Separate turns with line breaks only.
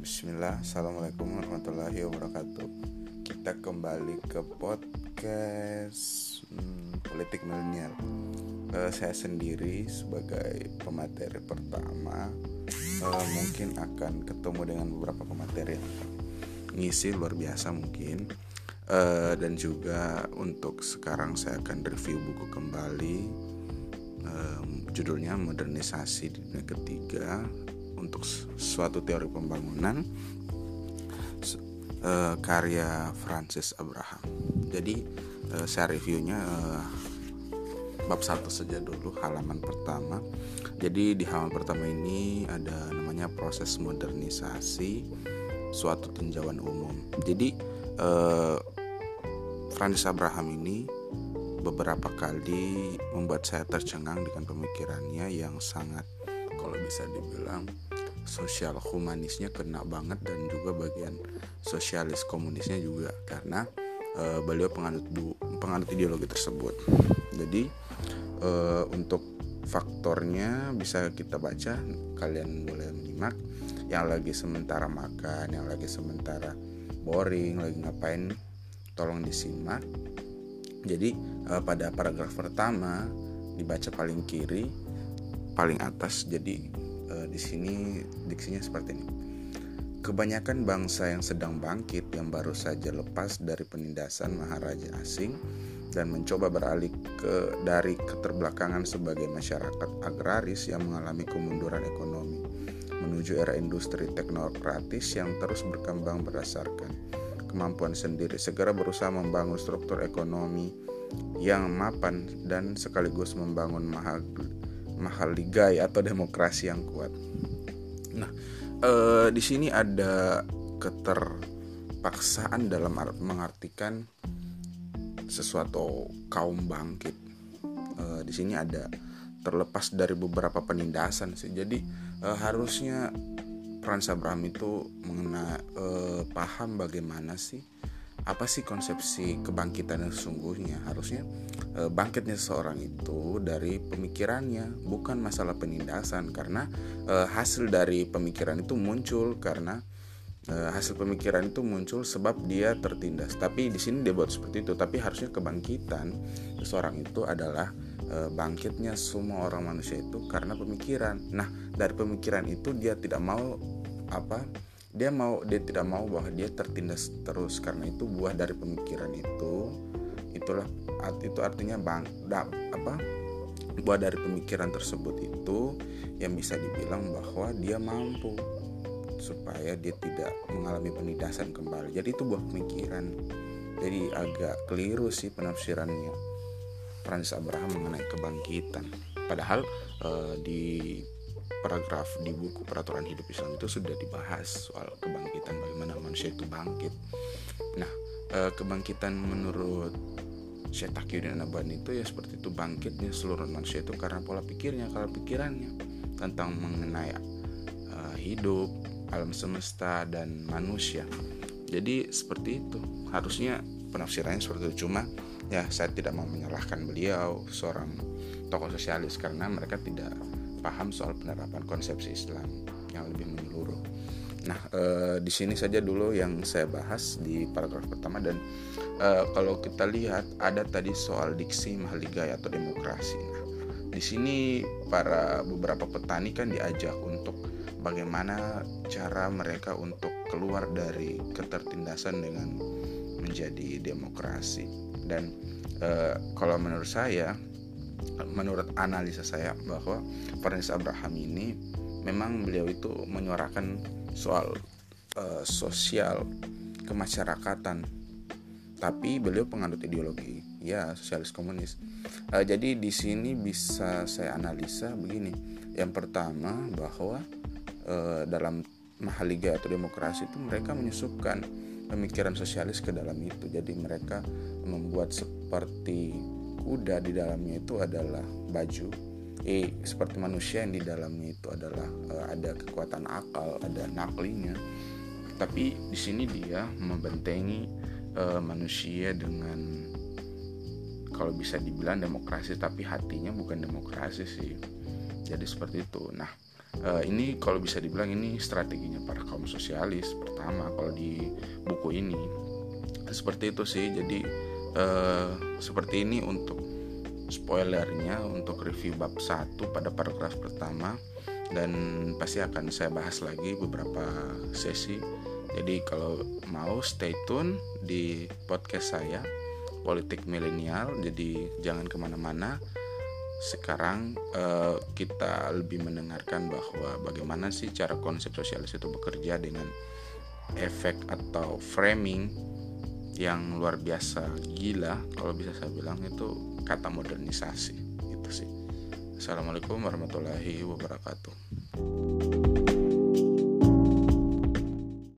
Bismillah, Assalamualaikum warahmatullahi wabarakatuh. Kita kembali ke podcast hmm, Politik Milenial. Uh, Saya sendiri sebagai pemateri pertama uh, Mungkin akan ketemu dengan beberapa pemateri yang ngisi luar biasa mungkin. Uh, Dan juga untuk sekarang saya akan review buku kembali. Judulnya Modernisasi di Dunia Ketiga untuk suatu teori pembangunan uh, karya Francis Abraham. Jadi uh, saya reviewnya uh, bab satu saja dulu halaman pertama. Jadi di halaman pertama ini ada namanya proses modernisasi suatu tinjauan umum. Jadi uh, Francis Abraham ini beberapa kali membuat saya tercengang dengan pemikirannya yang sangat kalau bisa dibilang sosial humanisnya kena banget dan juga bagian sosialis komunisnya juga karena uh, beliau penganut penganut ideologi tersebut. Jadi uh, untuk faktornya bisa kita baca kalian boleh menyimak yang lagi sementara makan, yang lagi sementara boring, lagi ngapain tolong disimak. Jadi uh, pada paragraf pertama dibaca paling kiri paling atas. Jadi e, di sini diksinya seperti ini. Kebanyakan bangsa yang sedang bangkit yang baru saja lepas dari penindasan maharaja asing dan mencoba beralih ke dari keterbelakangan sebagai masyarakat agraris yang mengalami kemunduran ekonomi menuju era industri teknokratis yang terus berkembang berdasarkan kemampuan sendiri segera berusaha membangun struktur ekonomi yang mapan dan sekaligus membangun mahal mahal ligai atau demokrasi yang kuat. Nah, eh, di sini ada keterpaksaan dalam mengartikan sesuatu kaum bangkit. Eh, di sini ada terlepas dari beberapa penindasan sih. Jadi eh, harusnya Franz Abraham itu mengenai eh, paham bagaimana sih apa sih konsepsi kebangkitan yang sesungguhnya? Harusnya e, bangkitnya seseorang itu dari pemikirannya bukan masalah penindasan. Karena e, hasil dari pemikiran itu muncul karena e, hasil pemikiran itu muncul sebab dia tertindas. Tapi di sini dia buat seperti itu. Tapi harusnya kebangkitan seseorang itu adalah bangkitnya semua orang manusia itu karena pemikiran. Nah dari pemikiran itu dia tidak mau apa dia mau dia tidak mau bahwa dia tertindas terus. Karena itu buah dari pemikiran itu itulah itu artinya bang da, apa buah dari pemikiran tersebut itu yang bisa dibilang bahwa dia mampu supaya dia tidak mengalami penindasan kembali. Jadi itu buah pemikiran. Jadi agak keliru sih penafsirannya Francis Abraham mengenai kebangkitan. Padahal eh, di paragraf di buku peraturan hidup Islam itu sudah dibahas soal kebangkitan bagaimana manusia itu bangkit. Nah, eh, kebangkitan menurut Syekh Taqiyuddin Nabhani itu ya seperti itu bangkitnya seluruh manusia itu karena pola pikirnya, kalau pikirannya tentang mengenai uh, hidup, alam semesta dan manusia. Jadi seperti itu. Harusnya penafsirannya seperti itu cuma ya saya tidak mau menyalahkan beliau seorang tokoh sosialis karena mereka tidak paham soal penerapan konsepsi Islam yang lebih menyeluruh. Nah, e, di sini saja dulu yang saya bahas di paragraf pertama dan e, kalau kita lihat ada tadi soal diksi mahligai atau demokrasi. Nah, di sini para beberapa petani kan diajak untuk bagaimana cara mereka untuk keluar dari ketertindasan dengan menjadi demokrasi. Dan e, kalau menurut saya menurut analisa saya bahwa Francis Abraham ini memang beliau itu menyuarakan soal uh, sosial kemasyarakatan. Tapi beliau penganut ideologi ya sosialis komunis. Uh, jadi di sini bisa saya analisa begini. Yang pertama bahwa uh, dalam mahaliga atau demokrasi itu mereka menyusupkan pemikiran sosialis ke dalam itu. Jadi mereka membuat seperti kuda di dalamnya itu adalah baju. Eh seperti manusia yang di dalamnya itu adalah uh, ada kekuatan akal ada naklinya. Tapi di sini dia membentengi uh, manusia dengan kalau bisa dibilang demokrasi tapi hatinya bukan demokrasi sih. Jadi seperti itu. Nah uh, ini kalau bisa dibilang ini strateginya para kaum sosialis pertama kalau di buku ini. Seperti itu sih. Jadi uh, seperti ini untuk spoilernya untuk review bab 1 pada paragraf pertama. Dan pasti akan saya bahas lagi beberapa sesi. Jadi kalau mau stay tune di podcast saya politik milenial. Jadi jangan ke mana-mana. Sekarang uh, kita lebih mendengarkan bahwa bagaimana sih cara konsep sosialis itu bekerja dengan efek atau framing yang luar biasa. Gila kalau bisa saya bilang itu kata modernisasi. Itu sih. Assalamualaikum warahmatullahi wabarakatuh